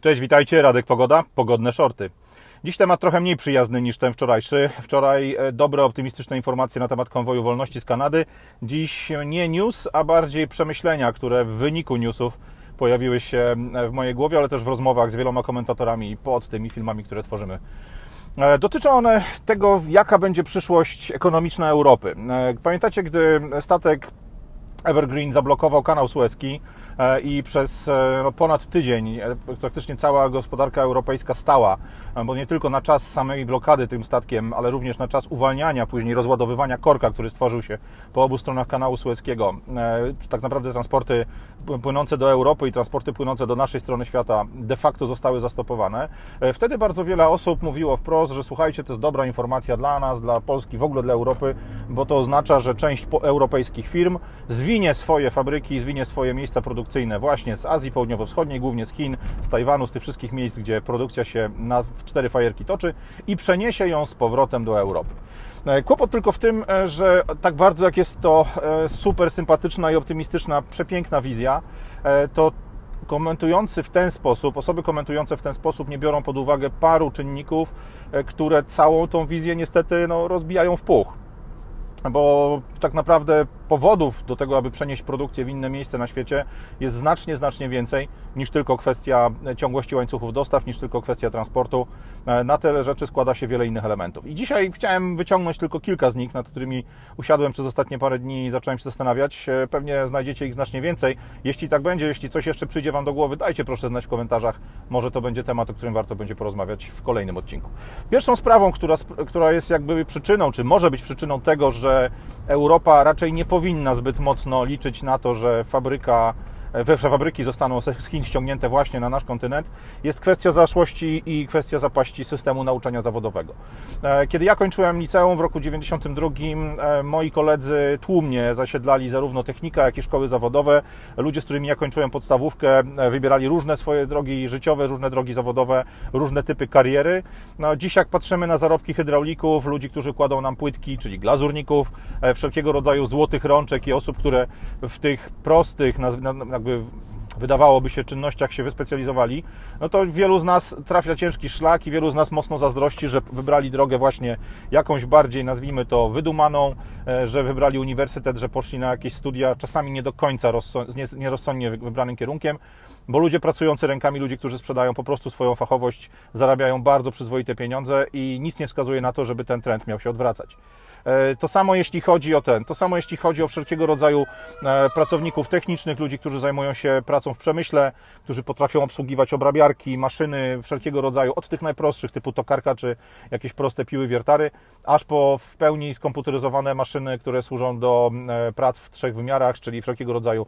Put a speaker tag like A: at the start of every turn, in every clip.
A: Cześć, witajcie, Radek Pogoda, pogodne shorty. Dziś temat trochę mniej przyjazny niż ten wczorajszy. Wczoraj e, dobre, optymistyczne informacje na temat konwoju wolności z Kanady. Dziś nie news, a bardziej przemyślenia, które w wyniku newsów pojawiły się w mojej głowie, ale też w rozmowach z wieloma komentatorami pod tymi filmami, które tworzymy. E, dotyczą one tego, jaka będzie przyszłość ekonomiczna Europy. E, pamiętacie, gdy statek Evergreen zablokował kanał Suezki i przez e, no, ponad tydzień e, praktycznie cała gospodarka europejska stała, bo nie tylko na czas samej blokady tym statkiem, ale również na czas uwalniania, później rozładowywania korka, który stworzył się po obu stronach kanału Suezkiego. Tak naprawdę transporty płynące do Europy i transporty płynące do naszej strony świata de facto zostały zastopowane. Wtedy bardzo wiele osób mówiło wprost, że słuchajcie, to jest dobra informacja dla nas, dla Polski, w ogóle dla Europy, bo to oznacza, że część europejskich firm zwinie swoje fabryki, zwinie swoje miejsca produkcyjne właśnie z Azji Południowo-Wschodniej, głównie z Chin, z Tajwanu, z tych wszystkich miejsc, gdzie produkcja się na cztery fajerki toczy i przeniesie ją z powrotem do Europy. E, kłopot tylko w tym, e, że tak bardzo jak jest to e, super sympatyczna i optymistyczna, przepiękna wizja, to komentujący w ten sposób, osoby komentujące w ten sposób nie biorą pod uwagę paru czynników, które całą tą wizję niestety no, rozbijają w puch bo tak naprawdę powodów do tego, aby przenieść produkcję w inne miejsce na świecie jest znacznie, znacznie więcej niż tylko kwestia ciągłości łańcuchów dostaw, niż tylko kwestia transportu. E, na te rzeczy składa się wiele innych elementów. I dzisiaj chciałem wyciągnąć tylko kilka z nich, nad którymi usiadłem przez ostatnie parę dni i zacząłem się zastanawiać. E, pewnie znajdziecie ich znacznie więcej. Jeśli tak będzie, jeśli coś jeszcze przyjdzie Wam do głowy, dajcie proszę znać w komentarzach. Może to będzie temat, o którym warto będzie porozmawiać w kolejnym odcinku. Pierwszą sprawą, która, która jest jakby przyczyną, czy może być przyczyną tego, że Europa raczej nie powinna zbyt mocno liczyć na to, że fabryka we fabryki zostaną z Chin ściągnięte właśnie na nasz kontynent, jest kwestia zaszłości i kwestia zapaści systemu nauczania zawodowego. E, kiedy ja kończyłem liceum w roku 92, e, moi koledzy tłumnie zasiedlali zarówno technika, jak i szkoły zawodowe. Ludzie, z którymi ja kończyłem podstawówkę, e, wybierali różne swoje drogi życiowe, różne drogi zawodowe, różne typy kariery. No, dziś jak patrzymy na zarobki hydraulików, ludzi, którzy kładą nam płytki, czyli glazurników, wszelkiego rodzaju złotych rączek i osób, które w tych prostych, jakby wydawałoby się czynnościach się wyspecjalizowali, no to wielu z nas trafia ciężki szlak i wielu z nas mocno zazdrości, że wybrali drogę właśnie jakąś bardziej, nazwijmy to, wydumaną, e, że wybrali uniwersytet, że poszli na jakieś studia, czasami nie do końca nierozsądnie wybranym kierunkiem, bo ludzie pracujący rękami, ludzie, którzy sprzedają po prostu swoją fachowość, zarabiają bardzo przyzwoite pieniądze i nic nie wskazuje na to, żeby ten trend miał się odwracać. E, to samo jeśli chodzi o ten, to samo jeśli chodzi o wszelkiego rodzaju e, pracowników technicznych, ludzi, którzy zajmują się pracą w przemyśle, którzy potrafią obsługiwać obrabiarki, maszyny wszelkiego rodzaju, od tych najprostszych typu tokarka czy jakieś proste piły wiertary, aż po w pełni skomputeryzowane maszyny, które służą do e, prac w trzech wymiarach, czyli wszelkiego rodzaju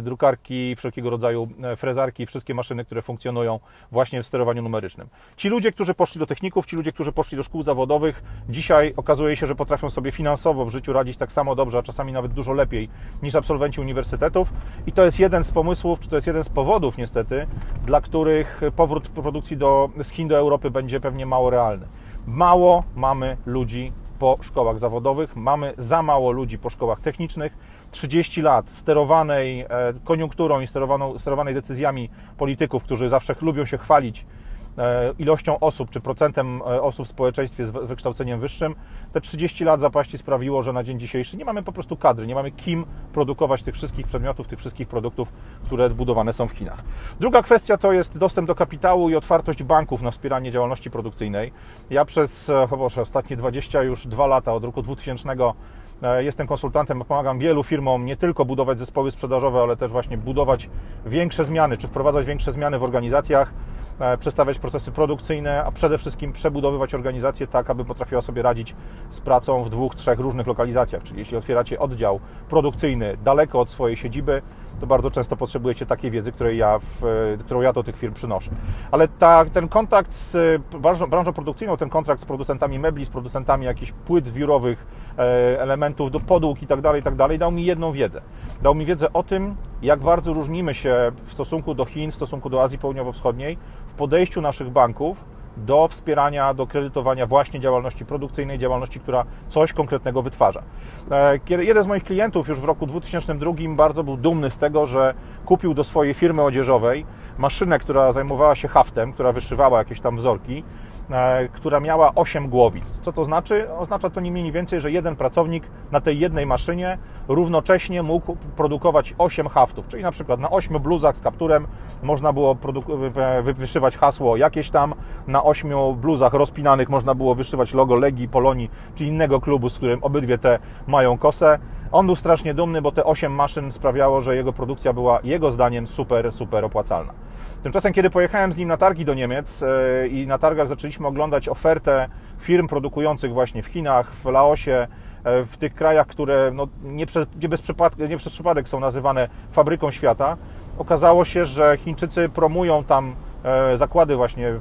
A: drukarki, wszelkiego rodzaju frezarki, wszystkie maszyny, które funkcjonują właśnie w sterowaniu numerycznym. Ci ludzie, którzy poszli do techników, ci ludzie, którzy poszli do szkół zawodowych, dzisiaj okazuje się, że potrafią sobie finansowo w życiu radzić tak samo dobrze, a czasami nawet dużo lepiej niż absolwenci uniwersytetów. I to jest jeden z pomysłów, czy to jest jeden z powodów niestety, dla których powrót produkcji do, z Chin do Europy będzie pewnie mało realny. Mało mamy ludzi po szkołach zawodowych, mamy za mało ludzi po szkołach technicznych. 30 lat sterowanej e, koniunkturą i sterowanej decyzjami polityków, którzy zawsze lubią się chwalić ilością osób, czy procentem e, osób w społeczeństwie z wykształceniem wyższym, te 30 lat zapaści sprawiło, że na dzień dzisiejszy nie mamy po prostu kadry, nie mamy kim produkować tych wszystkich przedmiotów, tych wszystkich produktów, które budowane są w Chinach. Druga kwestia to jest dostęp do kapitału i otwartość banków na wspieranie działalności produkcyjnej. Ja przez e, Boże, ostatnie 20 już lata, od roku 2000 Jestem konsultantem, pomagam wielu firmom nie tylko budować zespoły sprzedażowe, ale też właśnie budować większe zmiany, czy wprowadzać większe zmiany w organizacjach. E, przestawiać procesy produkcyjne, a przede wszystkim przebudowywać organizację tak, aby potrafiła sobie radzić z pracą w dwóch, trzech różnych lokalizacjach. Czyli jeśli otwieracie oddział produkcyjny daleko od swojej siedziby, to bardzo często potrzebujecie takiej wiedzy, której ja w, którą ja do tych firm przynoszę. Ale ta, ten kontakt z branżą, branżą produkcyjną, ten kontrakt z producentami mebli, z producentami jakichś płyt wiórowych, e, elementów do podłóg i tak dalej, i tak dalej, dał mi jedną wiedzę. Dał mi wiedzę o tym, jak bardzo różnimy się w stosunku do Chin, w stosunku do Azji Południowo-Wschodniej podejściu naszych banków do wspierania, do kredytowania właśnie działalności produkcyjnej, działalności, która coś konkretnego wytwarza. E, jeden z moich klientów już w roku 2002 bardzo był dumny z tego, że kupił do swojej firmy odzieżowej maszynę, która zajmowała się haftem, która wyszywała jakieś tam wzorki która miała 8 głowic. Co to znaczy? Oznacza to nie mniej więcej, że jeden pracownik na tej jednej maszynie równocześnie mógł produkować 8 haftów, czyli na przykład na 8 bluzach z kapturem można było wyszywać hasło jakieś tam, na 8 bluzach rozpinanych można było wyszywać logo Legii, Polonii czy innego klubu, z którym obydwie te mają kosę. On był strasznie dumny, bo te 8 maszyn sprawiało, że jego produkcja była jego zdaniem super, super opłacalna. Tymczasem, kiedy pojechałem z nim na targi do Niemiec e, i na targach zaczęliśmy oglądać ofertę firm produkujących właśnie w Chinach, w Laosie, e, w tych krajach, które no, nie, przez, nie, bez nie przez przypadek są nazywane fabryką świata, okazało się, że Chińczycy promują tam e, zakłady właśnie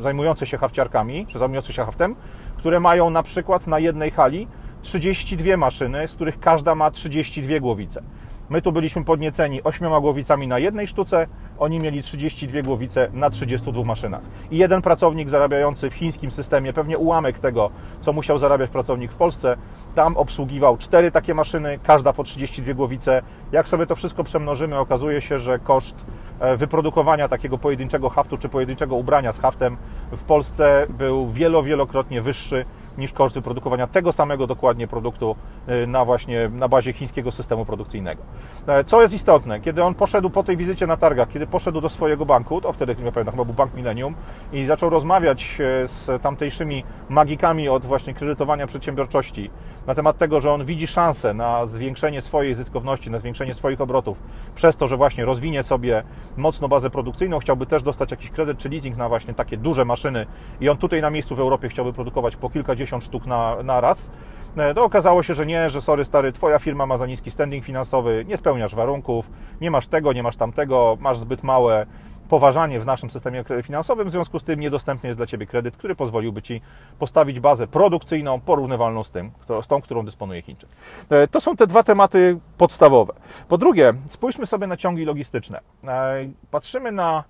A: zajmujące się hafciarkami, czy zajmujące się haftem, które mają na przykład na jednej hali 32 maszyny, z których każda ma 32 głowice. My tu byliśmy podnieceni 8 głowicami na jednej sztuce, oni mieli 32 głowice na 32 maszynach. I jeden pracownik zarabiający w chińskim systemie, pewnie ułamek tego, co musiał zarabiać pracownik w Polsce, tam obsługiwał cztery takie maszyny, każda po 32 głowice. Jak sobie to wszystko przemnożymy, okazuje się, że koszt e, wyprodukowania takiego pojedynczego haftu czy pojedynczego ubrania z haftem w Polsce był wielo, wielokrotnie wyższy niż koszt wyprodukowania tego samego dokładnie produktu y, na właśnie na bazie chińskiego systemu produkcyjnego. E, co jest istotne, kiedy on poszedł po tej wizycie na targach, kiedy poszedł do swojego banku, to wtedy, nie pamiętam, chyba był Bank Millennium i zaczął rozmawiać e, z tamtejszymi magikami od właśnie kredytowania przedsiębiorczości na temat tego, że on widzi szansę na zwiększenie swojej zyskowności, na zwiększenie swoich obrotów przez to, że właśnie rozwinie sobie mocno bazę produkcyjną, chciałby też dostać jakiś kredyt czy leasing na właśnie takie duże maszyny i on tutaj na miejscu w Europie chciałby produkować po kilkadziesiąt sztuk na, na raz, e, to okazało się, że nie, że sorry stary, twoja firma ma za niski standing finansowy, nie spełniasz warunków, nie masz tego, nie masz tamtego, masz zbyt małe poważanie w naszym systemie finansowym, w związku z tym niedostępny jest dla Ciebie kredyt, który pozwoliłby Ci postawić bazę produkcyjną porównywalną z, tym, z tą, którą dysponuje Chińczyk. E, to są te dwa tematy podstawowe. Po drugie, spójrzmy sobie na ciągi logistyczne. E, patrzymy na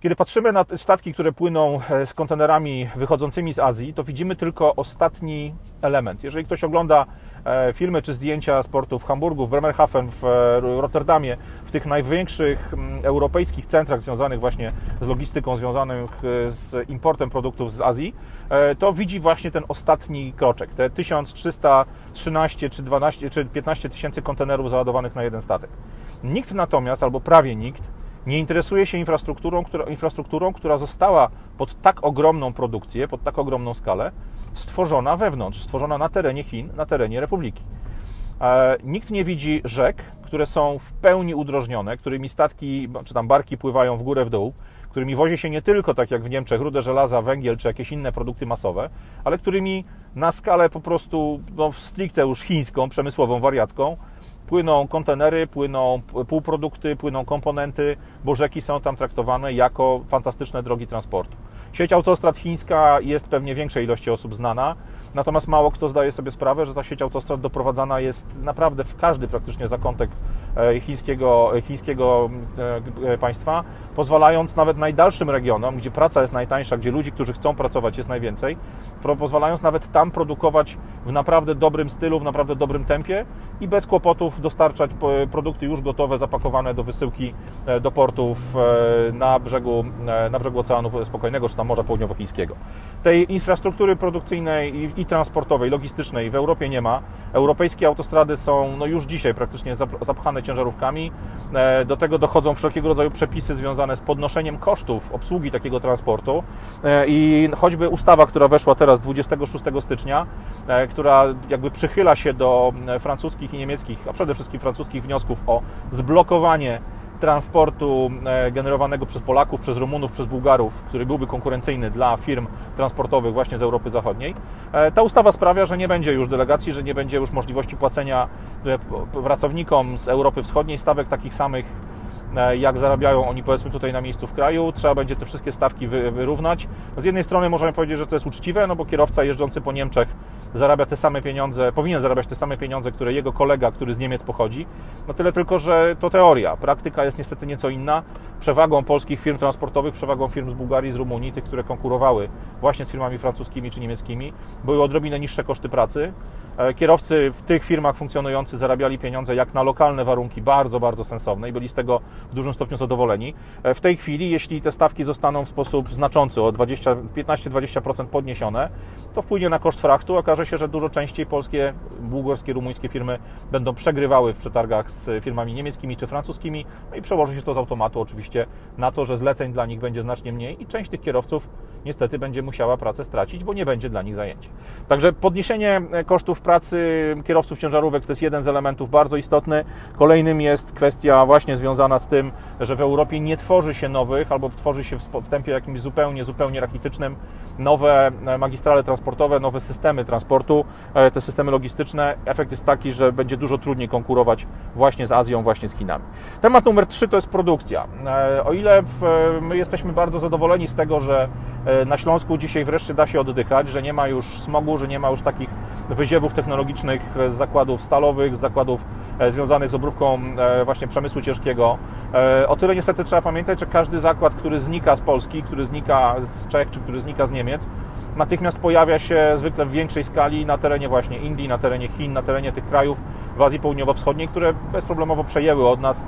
A: kiedy patrzymy na statki, które płyną e, z kontenerami wychodzącymi z Azji, to widzimy tylko ostatni element. Jeżeli ktoś ogląda e, filmy czy zdjęcia z portu w Hamburgu, w Bremerhaven, w e, Rotterdamie, w tych największych europejskich centrach związanych właśnie z logistyką, związanych z importem produktów z Azji, to widzi właśnie ten ostatni kroczek, te 1313 czy 12 czy 15 tysięcy kontenerów załadowanych na jeden statek. Nikt natomiast, albo prawie nikt, nie interesuje się infrastrukturą która, infrastrukturą, która została pod tak ogromną produkcję, pod tak ogromną skalę stworzona wewnątrz, stworzona na terenie Chin, na terenie Republiki. E, nikt nie widzi rzek, które są w pełni udrożnione, którymi statki czy tam barki pływają w górę, w dół, którymi wozi się nie tylko, tak jak w Niemczech, rudę żelaza, węgiel czy jakieś inne produkty masowe, ale którymi na skalę po prostu no, stricte już chińską, przemysłową, wariacką, płyną kontenery, płyną półprodukty, płyną komponenty, bo rzeki są tam traktowane jako fantastyczne drogi transportu. Sieć autostrad chińska jest pewnie większej ilości osób znana, natomiast mało kto zdaje sobie sprawę, że ta sieć autostrad doprowadzana jest naprawdę w każdy praktycznie zakątek chińskiego, chińskiego e, państwa, pozwalając nawet najdalszym regionom, gdzie praca jest najtańsza, gdzie ludzi, którzy chcą pracować jest najwięcej, pozwalając nawet tam produkować w naprawdę dobrym stylu, w naprawdę dobrym tempie i bez kłopotów dostarczać produkty już gotowe, zapakowane do wysyłki e, do portów na brzegu, na brzegu Oceanu Spokojnego, czy tam Morza Południowochińskiego. Tej infrastruktury produkcyjnej i, i, transportowej, logistycznej w Europie nie ma. Europejskie autostrady są no już dzisiaj praktycznie zapchane ciężarówkami. E, do tego dochodzą wszelkiego rodzaju przepisy związane z podnoszeniem kosztów obsługi takiego transportu e, i choćby ustawa, która weszła teraz 26 stycznia, e, która jakby przychyla się do francuskich i niemieckich, a przede wszystkim francuskich wniosków o zblokowanie transportu e, generowanego przez Polaków, przez Rumunów, przez Bułgarów, który byłby konkurencyjny dla firm transportowych właśnie z Europy Zachodniej. E, ta ustawa sprawia, że nie będzie już delegacji, że nie będzie już możliwości płacenia e, pracownikom z Europy Wschodniej stawek takich samych jak zarabiają oni powiedzmy tutaj na miejscu w kraju, trzeba będzie te wszystkie stawki wyrównać. Z jednej strony możemy powiedzieć, że to jest uczciwe, no bo kierowca jeżdżący po Niemczech zarabia te same pieniądze, powinien zarabiać te same pieniądze, które jego kolega, który z Niemiec pochodzi. No tyle tylko, że to teoria. Praktyka jest niestety nieco inna. Przewagą polskich firm transportowych, przewagą firm z Bułgarii, z Rumunii, tych, które konkurowały właśnie z firmami francuskimi czy niemieckimi, były odrobinę niższe koszty pracy. E, kierowcy w tych firmach funkcjonujący zarabiali pieniądze jak na lokalne warunki bardzo, bardzo sensowne i byli z tego w dużym stopniu zadowoleni. E, w tej chwili, jeśli te stawki zostaną w sposób znaczący, o 15-20% podniesione, to wpłynie na koszt frachtu. Okaże się, że dużo częściej polskie, bułgarskie, rumuńskie firmy będą przegrywały w przetargach z firmami niemieckimi czy francuskimi no i przełoży się to z automatu oczywiście na to, że zleceń dla nich będzie znacznie mniej i część tych kierowców niestety będzie musiała pracę stracić, bo nie będzie dla nich zajęcia. Także podniesienie kosztów pracy kierowców ciężarówek to jest jeden z elementów bardzo istotny. Kolejnym jest kwestia właśnie związana z tym, że w Europie nie tworzy się nowych albo tworzy się w tempie jakimś zupełnie, zupełnie rachitycznym nowe magistrale transportowe, nowe systemy transportu, e, te systemy logistyczne. Efekt jest taki, że będzie dużo trudniej konkurować właśnie z Azją, właśnie z Chinami. Temat numer trzy to jest produkcja. E, o ile my jesteśmy bardzo zadowoleni z tego, że e, na Śląsku dzisiaj wreszcie da się oddychać, że nie ma już smogu, że nie ma już takich wyziewów technologicznych z zakładów stalowych, z zakładów związanych z obróbką właśnie przemysłu ciężkiego. O tyle niestety trzeba pamiętać, że każdy zakład, który znika z Polski, który znika z Czech, czy który znika z Niemiec, natychmiast pojawia się zwykle w większej skali na terenie właśnie Indii, na terenie Chin, na terenie tych krajów w Azji Południowo-Wschodniej, które bezproblemowo przejęły od nas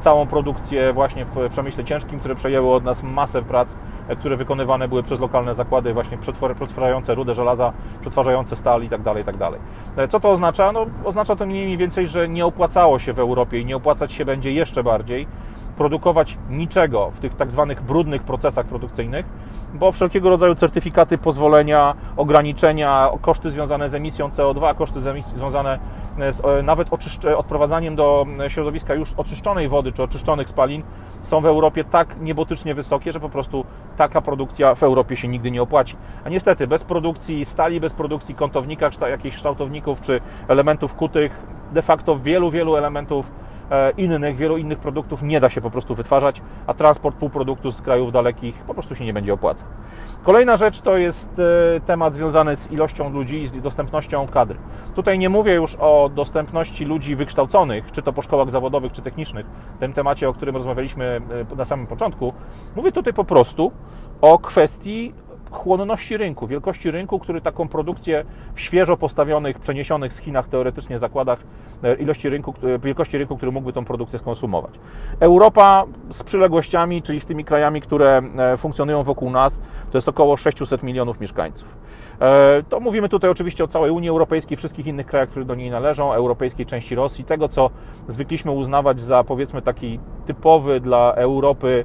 A: całą produkcję właśnie w przemyśle ciężkim, które przejęły od nas masę prac, które wykonywane były przez lokalne zakłady właśnie przetwarzające rudę żelaza, przetwarzające stal i tak dalej, tak dalej. Co to oznacza? No, oznacza to mniej więcej, że nie opłacało się w Europie i nie opłacać się będzie jeszcze bardziej produkować niczego w tych tak zwanych brudnych procesach produkcyjnych, bo wszelkiego rodzaju certyfikaty, pozwolenia, ograniczenia, koszty związane z emisją CO2, koszty związane z e, nawet odprowadzaniem do środowiska już oczyszczonej wody czy oczyszczonych spalin są w Europie tak niebotycznie wysokie, że po prostu taka produkcja w Europie się nigdy nie opłaci. A niestety bez produkcji stali, bez produkcji kątownika, jakichś kształtowników czy elementów kutych, de facto wielu, wielu elementów E, innych, wielu innych produktów nie da się po prostu wytwarzać, a transport półproduktu z krajów dalekich po prostu się nie będzie opłacał. Kolejna rzecz to jest e, temat związany z ilością ludzi i z dostępnością kadr. Tutaj nie mówię już o dostępności ludzi wykształconych, czy to po szkołach zawodowych, czy technicznych, w tym temacie, o którym rozmawialiśmy e, na samym początku. Mówię tutaj po prostu o kwestii chłonności rynku, wielkości rynku, który taką produkcję w świeżo postawionych, przeniesionych z Chinach teoretycznie zakładach, e, ilości rynku, wielkości rynku, który mógłby tą produkcję skonsumować. Europa z przyległościami, czyli z tymi krajami, które e, funkcjonują wokół nas, to jest około 600 milionów mieszkańców. E, to mówimy tutaj oczywiście o całej Unii Europejskiej, wszystkich innych krajach, które do niej należą, europejskiej części Rosji, tego co zwykliśmy uznawać za powiedzmy taki typowy dla Europy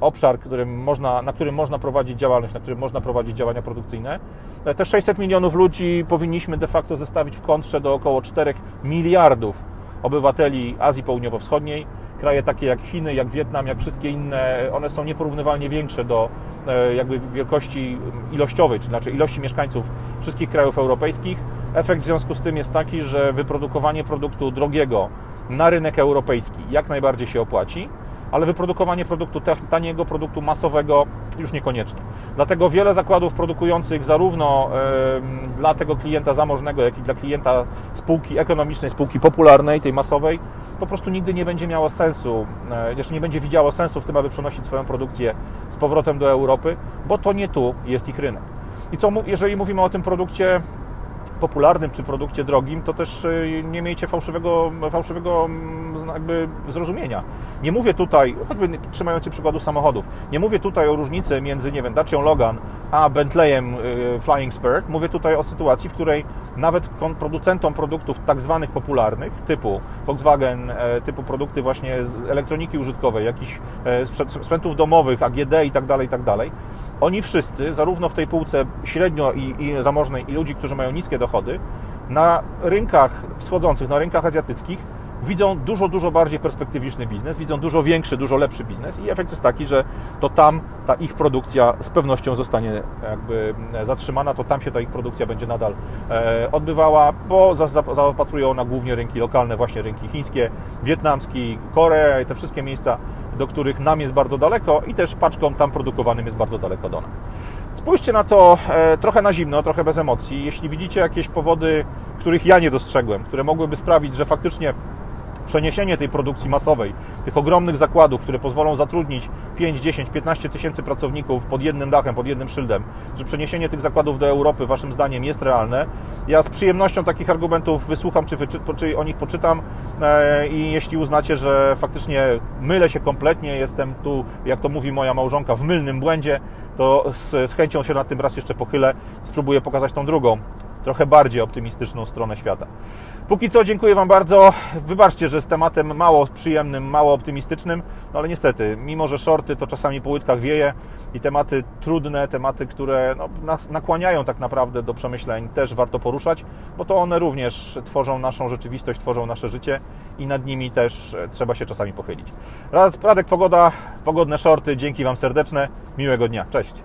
A: obszar, którym można, na którym można prowadzić działalność, na którym można prowadzić działania produkcyjne. E, te 600 milionów ludzi powinniśmy de facto zestawić w kontrze do około 4 miliardów obywateli Azji Południowo-Wschodniej. Kraje takie jak Chiny, jak Wietnam, jak wszystkie inne, one są nieporównywalnie większe do e, jakby wielkości ilościowej, czy znaczy ilości mieszkańców wszystkich krajów europejskich. Efekt w związku z tym jest taki, że wyprodukowanie produktu drogiego na rynek europejski jak najbardziej się opłaci ale wyprodukowanie produktu taniego, produktu masowego już niekoniecznie. Dlatego wiele zakładów produkujących zarówno dla tego klienta zamożnego, jak i dla klienta spółki ekonomicznej, spółki popularnej, tej masowej, po prostu nigdy nie będzie miało sensu, e, jeszcze nie będzie widziało sensu w tym, aby przenosić swoją produkcję z powrotem do Europy, bo to nie tu jest ich rynek. I co, jeżeli mówimy o tym produkcie popularnym czy produkcie drogim, to też y, nie miejcie fałszywego, fałszywego mm, jakby zrozumienia. Nie mówię tutaj, choćby trzymając się przykładu samochodów, nie mówię tutaj o różnicy między, nie wiem, Dacią Logan a Bentleyem y, Flying Spur. Mówię tutaj o sytuacji, w której nawet producentom produktów tak zwanych popularnych, typu Volkswagen, e, typu produkty właśnie z elektroniki użytkowej, jakichś e, sprzętów domowych, AGD i tak dalej, i tak dalej, oni wszyscy, zarówno w tej półce średnio i, i zamożnej i ludzi, którzy mają niskie dochody, na rynkach wschodzących, na rynkach azjatyckich widzą dużo, dużo bardziej perspektywiczny biznes, widzą dużo większy, dużo lepszy biznes i efekt jest taki, że to tam ta ich produkcja z pewnością zostanie jakby zatrzymana, to tam się ta ich produkcja będzie nadal e, odbywała, bo zaopatrują na głównie rynki lokalne, właśnie rynki chińskie, wietnamski, Korea i te wszystkie miejsca, do których nam jest bardzo daleko i też paczkom tam produkowanym jest bardzo daleko do nas. Spójrzcie na to e, trochę na zimno, trochę bez emocji. Jeśli widzicie jakieś powody, których ja nie dostrzegłem, które mogłyby sprawić, że faktycznie przeniesienie tej produkcji masowej, tych ogromnych zakładów, które pozwolą zatrudnić 5, 10, 15 tysięcy pracowników pod jednym dachem, pod jednym szyldem, że przeniesienie tych zakładów do Europy Waszym zdaniem jest realne. Ja z przyjemnością takich argumentów wysłucham, czy, czy o nich poczytam e, i jeśli uznacie, że faktycznie mylę się kompletnie, jestem tu, jak to mówi moja małżonka, w mylnym błędzie, to z, z chęcią się nad tym raz jeszcze pochylę, spróbuję pokazać tą drugą trochę bardziej optymistyczną stronę świata. Póki co dziękuję Wam bardzo. Wybaczcie, że z tematem mało przyjemnym, mało optymistycznym, no ale niestety, mimo że shorty to czasami po łydkach wieje i tematy trudne, tematy, które no, nas nakłaniają tak naprawdę do przemyśleń, też warto poruszać, bo to one również tworzą naszą rzeczywistość, tworzą nasze życie i nad nimi też trzeba się czasami pochylić. Radek Pogoda, pogodne shorty, dzięki Wam serdeczne, miłego dnia, cześć.